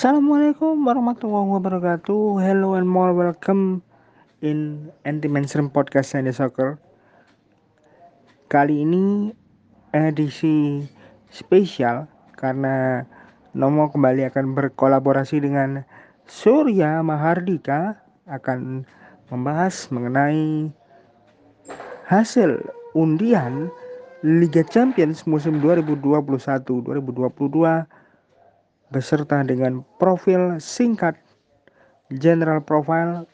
Assalamualaikum warahmatullahi wabarakatuh. Hello and more welcome in Anti Mainstream Podcast Sunday Soccer. Kali ini edisi spesial karena Nomo kembali akan berkolaborasi dengan Surya Mahardika akan membahas mengenai hasil undian Liga Champions musim 2021-2022 beserta dengan profil singkat general profile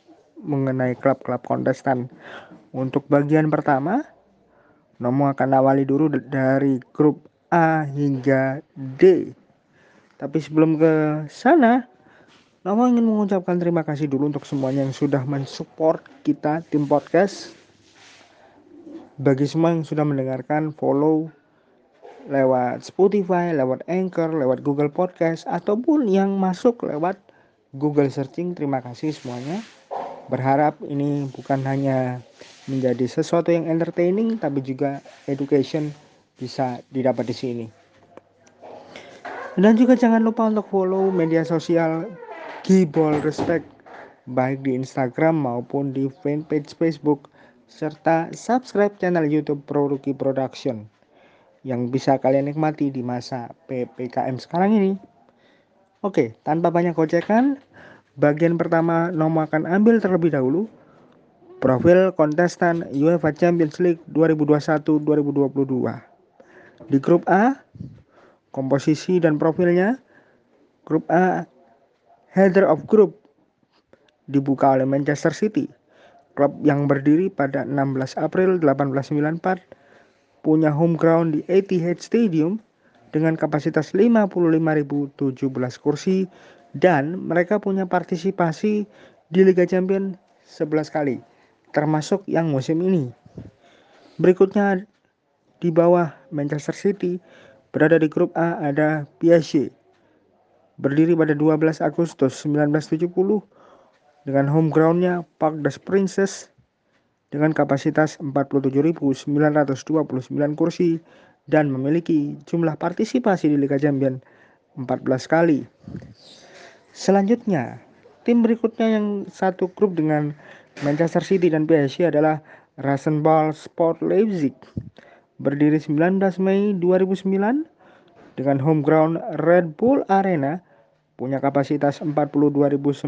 mengenai klub-klub kontestan. Untuk bagian pertama, Nomo akan awali dulu dari grup A hingga D. Tapi sebelum ke sana, Nomo ingin mengucapkan terima kasih dulu untuk semuanya yang sudah mensupport kita tim podcast. Bagi semua yang sudah mendengarkan, follow, lewat Spotify, lewat Anchor, lewat Google Podcast, ataupun yang masuk lewat Google Searching. Terima kasih semuanya. Berharap ini bukan hanya menjadi sesuatu yang entertaining, tapi juga education bisa didapat di sini. Dan juga jangan lupa untuk follow media sosial Gibol Respect baik di Instagram maupun di fanpage Facebook serta subscribe channel YouTube Produki Production yang bisa kalian nikmati di masa PPKM sekarang ini. Oke, tanpa banyak gocekan, bagian pertama Nomo akan ambil terlebih dahulu profil kontestan UEFA Champions League 2021-2022. Di grup A, komposisi dan profilnya grup A header of group dibuka oleh Manchester City, klub yang berdiri pada 16 April 1894 punya home ground di Etihad Stadium dengan kapasitas 55.017 kursi dan mereka punya partisipasi di Liga Champions 11 kali termasuk yang musim ini. Berikutnya di bawah Manchester City berada di grup A ada PSG berdiri pada 12 Agustus 1970 dengan home groundnya Parc des Princes dengan kapasitas 47.929 kursi dan memiliki jumlah partisipasi di Liga Champions 14 kali. Selanjutnya, tim berikutnya yang satu grup dengan Manchester City dan PSG adalah Rasenball Sport Leipzig. Berdiri 19 Mei 2009 dengan home ground Red Bull Arena punya kapasitas 42.959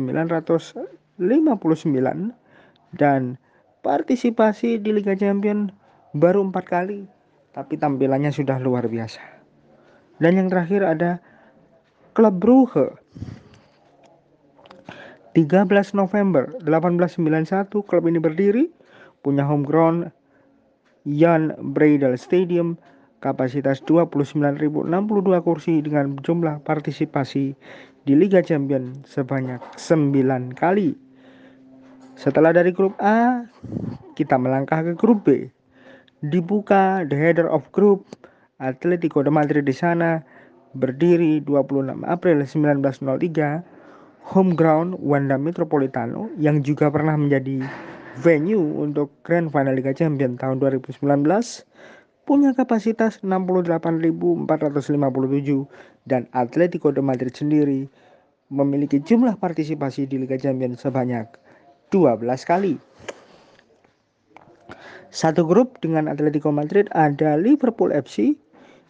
dan partisipasi di Liga Champions baru empat kali, tapi tampilannya sudah luar biasa. Dan yang terakhir ada Klub Brugge. 13 November 1891 klub ini berdiri, punya home ground Jan Breidel Stadium, kapasitas 29.062 kursi dengan jumlah partisipasi di Liga Champions sebanyak 9 kali. Setelah dari grup A, kita melangkah ke grup B. Dibuka the header of group Atletico de Madrid di sana berdiri 26 April 1903 home ground Wanda Metropolitano yang juga pernah menjadi venue untuk Grand Final Liga Champions tahun 2019 punya kapasitas 68.457 dan Atletico de Madrid sendiri memiliki jumlah partisipasi di Liga Champions sebanyak 12 kali. Satu grup dengan Atletico Madrid ada Liverpool FC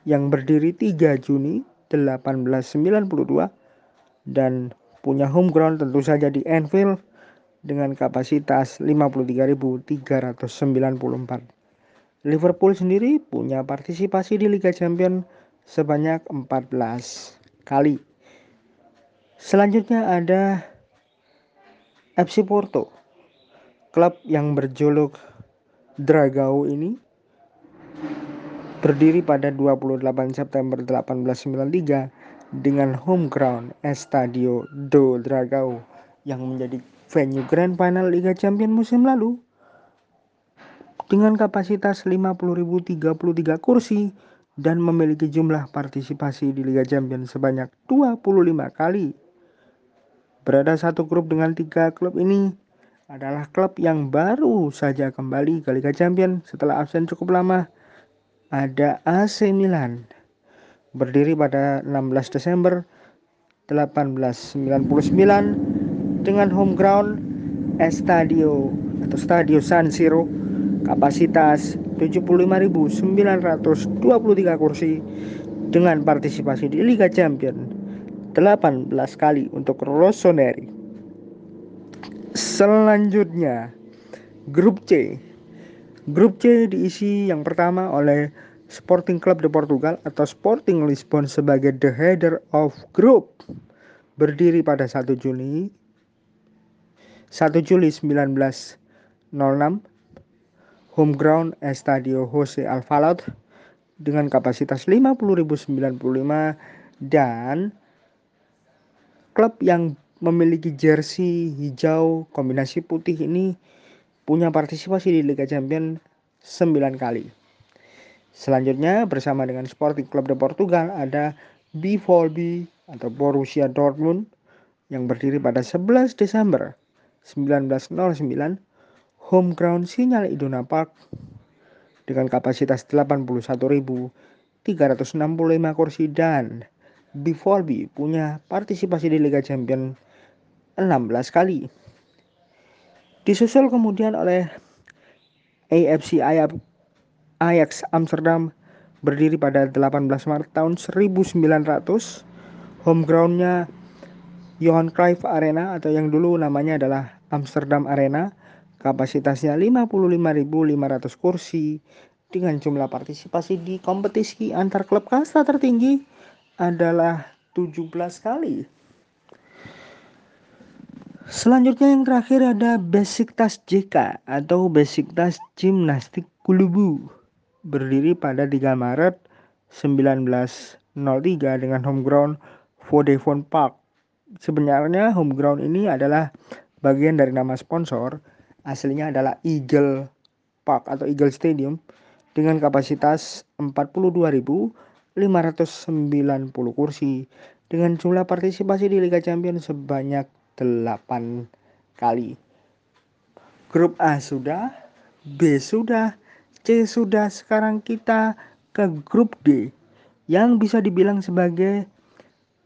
yang berdiri 3 Juni 1892 dan punya home ground tentu saja di Anfield dengan kapasitas 53.394. Liverpool sendiri punya partisipasi di Liga Champions sebanyak 14 kali. Selanjutnya ada FC Porto, klub yang berjuluk Dragao ini berdiri pada 28 September 1893 dengan home ground Estadio do Dragao yang menjadi venue Grand Final Liga Champions musim lalu dengan kapasitas 50.033 kursi dan memiliki jumlah partisipasi di Liga Champions sebanyak 25 kali. Berada satu grup dengan tiga klub ini adalah klub yang baru saja kembali ke Liga Champions setelah absen cukup lama. Ada AC Milan. Berdiri pada 16 Desember 1899 dengan home ground Estadio atau Stadio San Siro. Kapasitas 75.923 kursi dengan partisipasi di Liga Champions 18 kali untuk Rossoneri. Selanjutnya, grup C. Grup C diisi yang pertama oleh Sporting Club de Portugal atau Sporting Lisbon sebagai the header of group berdiri pada 1 Juni 1 Juli 1906 home ground Estadio Jose Alvalade dengan kapasitas 50.095 dan klub yang memiliki jersey hijau kombinasi putih ini punya partisipasi di Liga Champions 9 kali. Selanjutnya bersama dengan Sporting Club de Portugal ada B4B atau Borussia Dortmund yang berdiri pada 11 Desember 1909 home ground Sinyal Iduna Park dengan kapasitas 81.365 kursi dan B4B punya partisipasi di Liga Champions 16 kali. Disusul kemudian oleh AFC Ajax Amsterdam berdiri pada 18 Maret tahun 1900. Home groundnya Johan Cruyff Arena atau yang dulu namanya adalah Amsterdam Arena. Kapasitasnya 55.500 kursi dengan jumlah partisipasi di kompetisi antar klub kasta tertinggi adalah 17 kali. Selanjutnya yang terakhir ada Besiktas JK atau Besiktas Gimnastik Kulubu berdiri pada 3 Maret 1903 dengan home ground Vodafone Park. Sebenarnya home ground ini adalah bagian dari nama sponsor, aslinya adalah Eagle Park atau Eagle Stadium dengan kapasitas 42.590 kursi dengan jumlah partisipasi di Liga Champions sebanyak 8 kali. Grup A sudah, B sudah, C sudah sekarang kita ke grup D yang bisa dibilang sebagai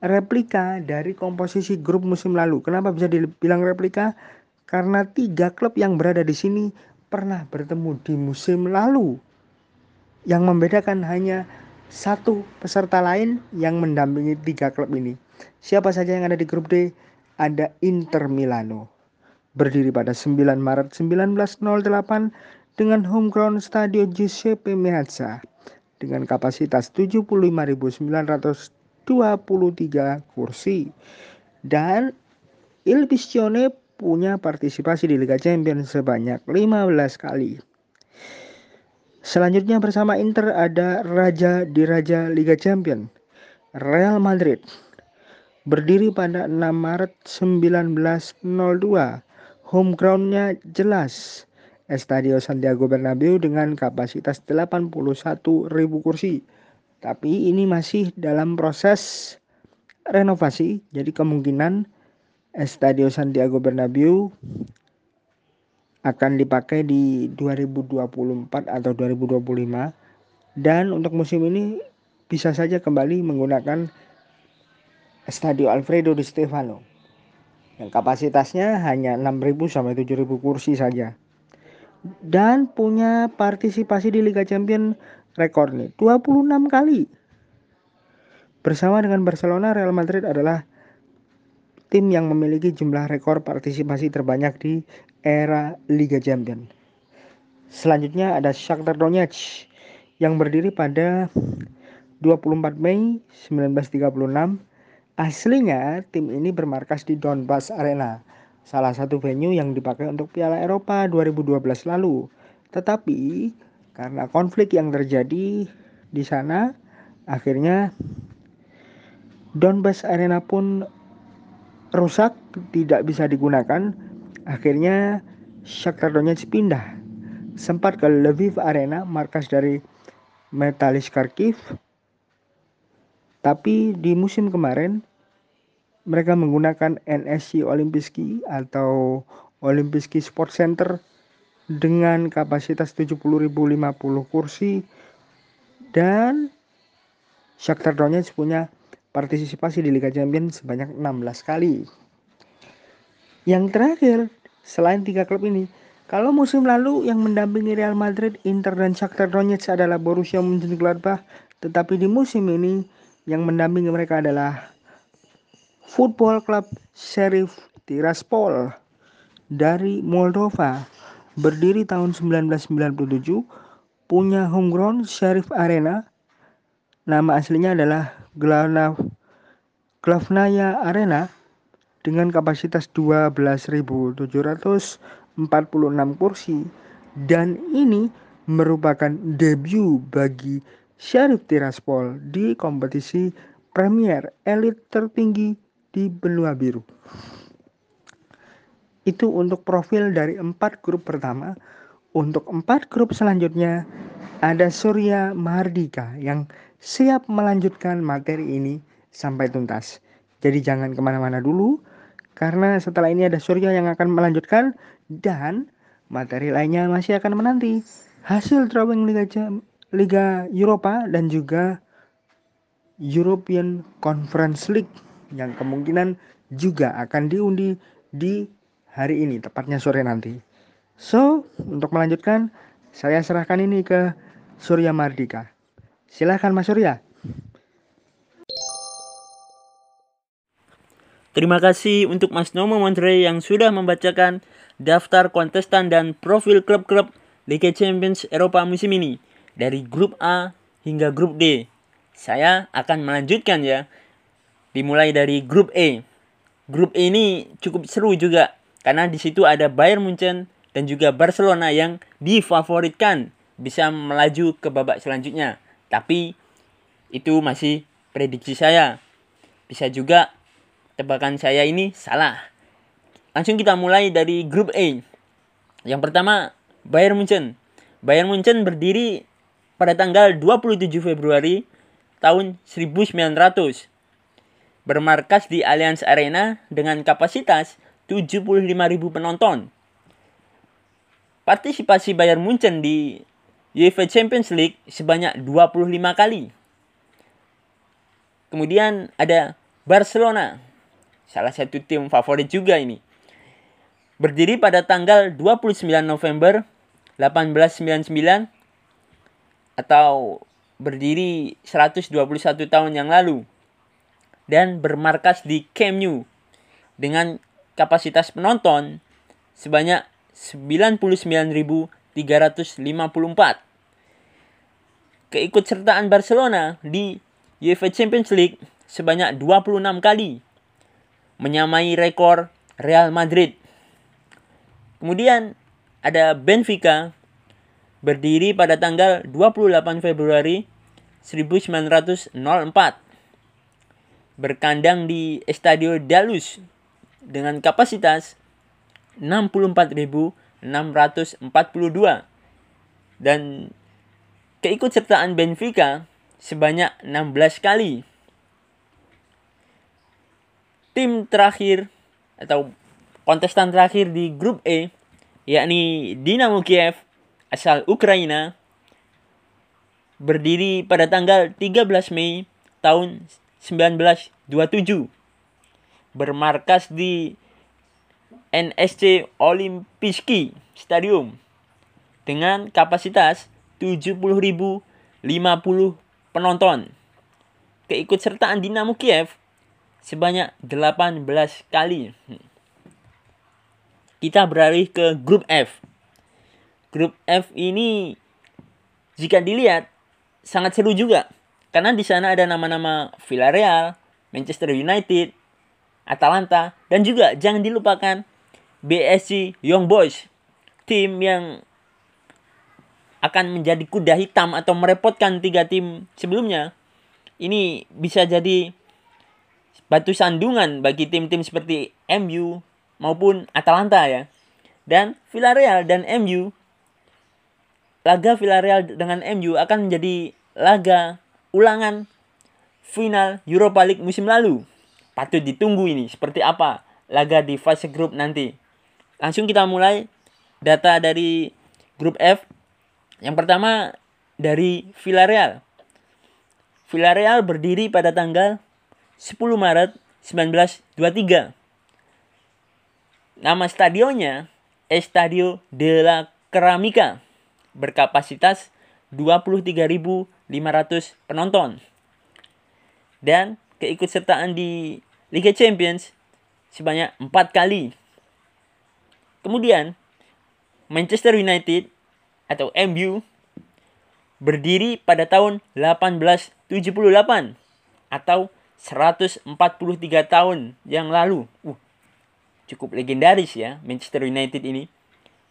replika dari komposisi grup musim lalu. Kenapa bisa dibilang replika? Karena tiga klub yang berada di sini pernah bertemu di musim lalu. Yang membedakan hanya satu peserta lain yang mendampingi tiga klub ini. Siapa saja yang ada di grup D? Ada Inter Milano. Berdiri pada 9 Maret 1908 dengan home ground Stadio Giuseppe Meazza dengan kapasitas 75.923 kursi. Dan Il Pistone punya partisipasi di Liga Champions sebanyak 15 kali. Selanjutnya bersama Inter ada Raja di Raja Liga Champions, Real Madrid. Berdiri pada 6 Maret 1902, home groundnya jelas Estadio Santiago Bernabeu dengan kapasitas 81.000 kursi. Tapi ini masih dalam proses renovasi, jadi kemungkinan Estadio Santiago Bernabeu akan dipakai di 2024 atau 2025 dan untuk musim ini bisa saja kembali menggunakan Estadio Alfredo Di Stefano. Yang kapasitasnya hanya 6.000 sampai 7.000 kursi saja. Dan punya partisipasi di Liga Champions rekor nih 26 kali. Bersama dengan Barcelona, Real Madrid adalah tim yang memiliki jumlah rekor partisipasi terbanyak di era Liga Champions. Selanjutnya ada Shakhtar Donetsk yang berdiri pada 24 Mei 1936. Aslinya tim ini bermarkas di Donbass Arena salah satu venue yang dipakai untuk Piala Eropa 2012 lalu. Tetapi karena konflik yang terjadi di sana, akhirnya Donbas Arena pun rusak, tidak bisa digunakan. Akhirnya Shakhtar Donetsk pindah sempat ke Lviv Arena, markas dari Metalis Kharkiv. Tapi di musim kemarin mereka menggunakan NSC Olimpiski atau Olimpiski Sport Center dengan kapasitas 70.050 kursi dan Shakhtar Donetsk punya partisipasi di Liga Champions sebanyak 16 kali. Yang terakhir, selain tiga klub ini, kalau musim lalu yang mendampingi Real Madrid, Inter, dan Shakhtar Donetsk adalah Borussia Mönchengladbach, tetapi di musim ini yang mendampingi mereka adalah Football Club Sheriff Tiraspol dari Moldova. Berdiri tahun 1997, punya homegrown Sheriff Arena. Nama aslinya adalah Glavnaya Arena dengan kapasitas 12.746 kursi dan ini merupakan debut bagi Sheriff Tiraspol di kompetisi Premier Elite tertinggi di benua biru. Itu untuk profil dari empat grup pertama. Untuk empat grup selanjutnya ada Surya Mahardika yang siap melanjutkan materi ini sampai tuntas. Jadi jangan ke mana-mana dulu karena setelah ini ada Surya yang akan melanjutkan dan materi lainnya masih akan menanti hasil drawing Liga Liga Eropa dan juga European Conference League yang kemungkinan juga akan diundi di hari ini, tepatnya sore nanti. So, untuk melanjutkan, saya serahkan ini ke Surya Mardika. Silahkan Mas Surya. Terima kasih untuk Mas Nomo Montre yang sudah membacakan daftar kontestan dan profil klub-klub Liga Champions Eropa musim ini dari grup A hingga grup D. Saya akan melanjutkan ya dimulai dari grup E. Grup E ini cukup seru juga karena di situ ada Bayern Munchen dan juga Barcelona yang difavoritkan bisa melaju ke babak selanjutnya. Tapi itu masih prediksi saya. Bisa juga tebakan saya ini salah. Langsung kita mulai dari grup E. Yang pertama Bayern Munchen. Bayern Munchen berdiri pada tanggal 27 Februari tahun 1900 bermarkas di Allianz Arena dengan kapasitas 75.000 penonton. Partisipasi Bayern Munchen di UEFA Champions League sebanyak 25 kali. Kemudian ada Barcelona, salah satu tim favorit juga ini. Berdiri pada tanggal 29 November 1899 atau berdiri 121 tahun yang lalu dan bermarkas di Camp Nou dengan kapasitas penonton sebanyak 99.354. Keikutsertaan Barcelona di UEFA Champions League sebanyak 26 kali, menyamai rekor Real Madrid. Kemudian ada Benfica berdiri pada tanggal 28 Februari 1904 berkandang di Estadio Dalus dengan kapasitas 64.642 dan keikutsertaan Benfica sebanyak 16 kali. Tim terakhir atau kontestan terakhir di grup E yakni Dinamo Kiev asal Ukraina berdiri pada tanggal 13 Mei tahun 1927 bermarkas di NSC Olimpijski Stadium dengan kapasitas 70.050 penonton. Keikutsertaan Dinamo Kiev sebanyak 18 kali. Kita beralih ke grup F. Grup F ini jika dilihat sangat seru juga karena di sana ada nama-nama Villarreal, Manchester United, Atalanta, dan juga jangan dilupakan BSC Young Boys, tim yang akan menjadi kuda hitam atau merepotkan tiga tim sebelumnya. Ini bisa jadi batu sandungan bagi tim-tim seperti MU maupun Atalanta ya. Dan Villarreal dan MU laga Villarreal dengan MU akan menjadi laga ulangan final Europa League musim lalu. Patut ditunggu ini seperti apa laga di fase grup nanti. Langsung kita mulai data dari grup F. Yang pertama dari Villarreal. Villarreal berdiri pada tanggal 10 Maret 1923. Nama stadionnya Estadio de la Ceramica berkapasitas 23.500 penonton. Dan keikutsertaan di Liga Champions sebanyak 4 kali. Kemudian Manchester United atau MU berdiri pada tahun 1878 atau 143 tahun yang lalu. Uh, cukup legendaris ya Manchester United ini.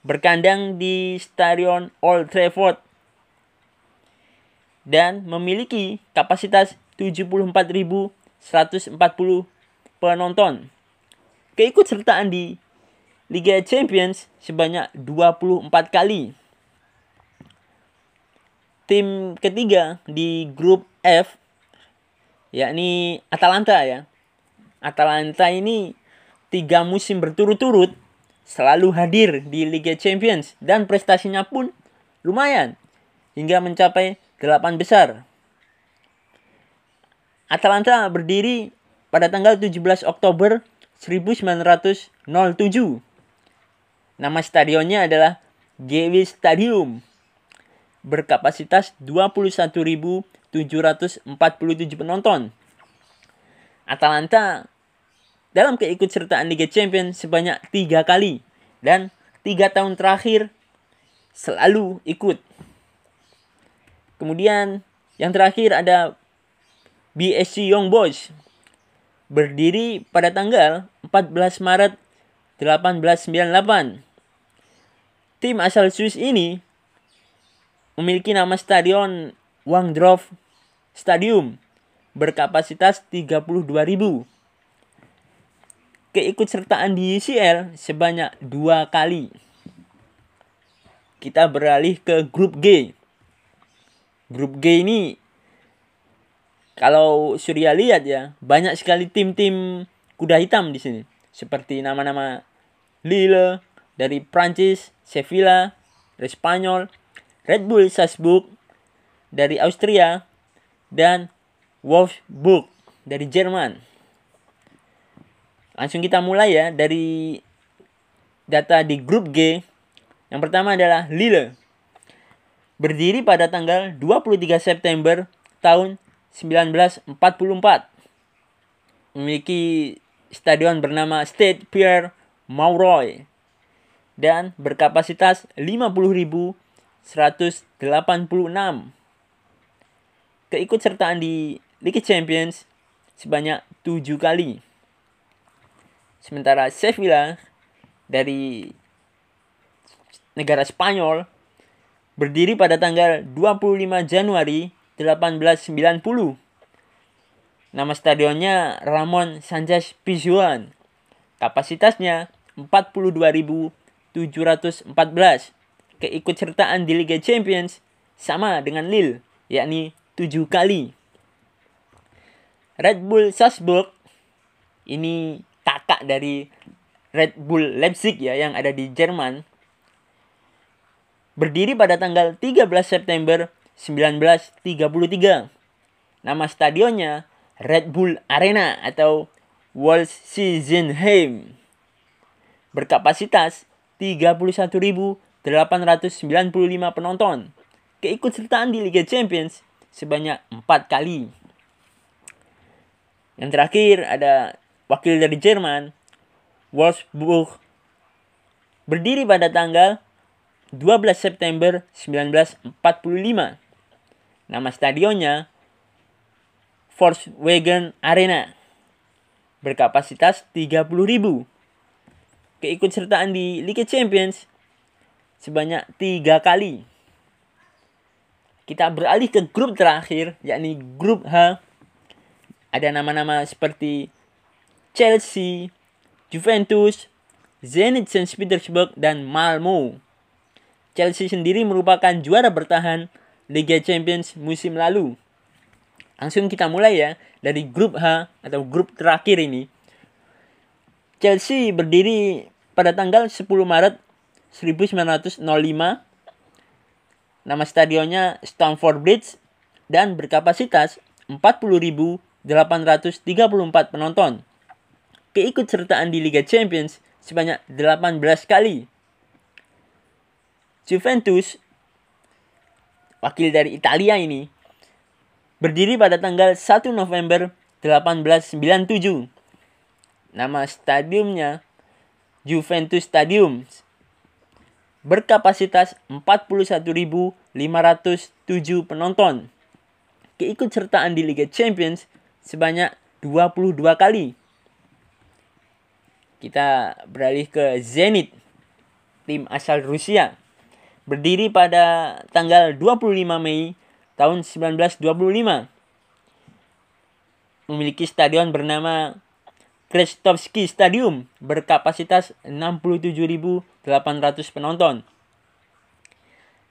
Berkandang di Stadion Old Trafford dan memiliki kapasitas 74.140 penonton. Keikutsertaan di Liga Champions sebanyak 24 kali. Tim ketiga di grup F yakni Atalanta ya. Atalanta ini tiga musim berturut-turut selalu hadir di Liga Champions dan prestasinya pun lumayan hingga mencapai delapan besar. Atalanta berdiri pada tanggal 17 Oktober 1907 Nama stadionnya adalah GW Stadium. Berkapasitas 21.747 penonton. Atalanta dalam keikutsertaan Liga Champions sebanyak tiga kali dan tiga tahun terakhir selalu ikut. Kemudian yang terakhir ada BSC Young Boys berdiri pada tanggal 14 Maret 1898 Tim asal Swiss ini memiliki nama stadion Wangdorf Stadium berkapasitas 32.000. Keikutsertaan di UCL sebanyak dua kali. Kita beralih ke grup G. Grup G ini kalau Surya lihat ya, banyak sekali tim-tim kuda hitam di sini. Seperti nama-nama Lille dari Prancis, Sevilla dari Spanyol, Red Bull Salzburg dari Austria, dan Wolfsburg dari Jerman. Langsung kita mulai ya dari data di grup G. Yang pertama adalah Lille. Berdiri pada tanggal 23 September tahun 1944. Memiliki stadion bernama Stade Pierre Mauroy dan berkapasitas 50.186. Keikutsertaan di Liga Champions sebanyak 7 kali. Sementara Sevilla dari negara Spanyol berdiri pada tanggal 25 Januari 1890. Nama stadionnya Ramon Sanchez Pizjuan. Kapasitasnya 42.000 714. Keikutsertaan di Liga Champions sama dengan Lille, yakni 7 kali. Red Bull Salzburg ini kakak dari Red Bull Leipzig ya yang ada di Jerman. Berdiri pada tanggal 13 September 1933. Nama stadionnya Red Bull Arena atau Wolsehenheim. Berkapasitas 31.895 penonton. Keikutsertaan di Liga Champions sebanyak 4 kali. Yang terakhir ada wakil dari Jerman, Wolfsburg. Berdiri pada tanggal 12 September 1945. Nama stadionnya Volkswagen Arena. Berkapasitas 30.000 keikutsertaan di Liga Champions sebanyak tiga kali. Kita beralih ke grup terakhir, yakni grup H. Ada nama-nama seperti Chelsea, Juventus, Zenit Saint Petersburg, dan Malmo. Chelsea sendiri merupakan juara bertahan Liga Champions musim lalu. Langsung kita mulai ya dari grup H atau grup terakhir ini. Chelsea berdiri pada tanggal 10 Maret 1905. Nama stadionnya Stamford Bridge dan berkapasitas 40.700 834 penonton. Keikutsertaan di Liga Champions sebanyak 18 kali. Juventus, wakil dari Italia ini, berdiri pada tanggal 1 November 1897. Nama stadiumnya Juventus Stadium berkapasitas 41.507 penonton. Keikutsertaan di Liga Champions sebanyak 22 kali. Kita beralih ke Zenit, tim asal Rusia. Berdiri pada tanggal 25 Mei tahun 1925. Memiliki stadion bernama Krestovsky Stadium berkapasitas 67.800 penonton.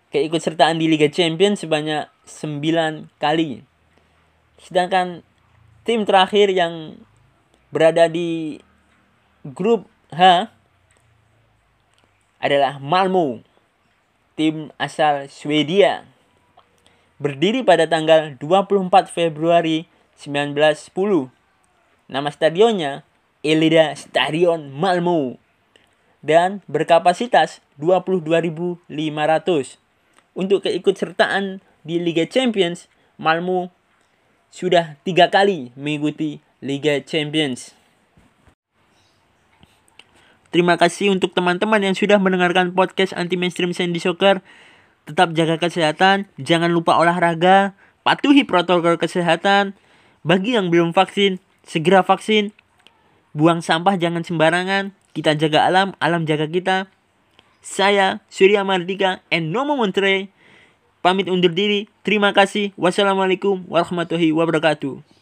Keikutsertaan di Liga Champions sebanyak 9 kali. Sedangkan tim terakhir yang berada di grup H adalah Malmo, tim asal Swedia. Berdiri pada tanggal 24 Februari 1910. Nama stadionnya Elida Stadion Malmo dan berkapasitas 22.500. Untuk keikutsertaan di Liga Champions, Malmo sudah tiga kali mengikuti Liga Champions. Terima kasih untuk teman-teman yang sudah mendengarkan podcast anti mainstream Sandy Soccer. Tetap jaga kesehatan, jangan lupa olahraga, patuhi protokol kesehatan. Bagi yang belum vaksin, segera vaksin. Buang sampah jangan sembarangan. Kita jaga alam, alam jaga kita. Saya Surya Mardika and Nomo Montre pamit undur diri. Terima kasih. Wassalamualaikum warahmatullahi wabarakatuh.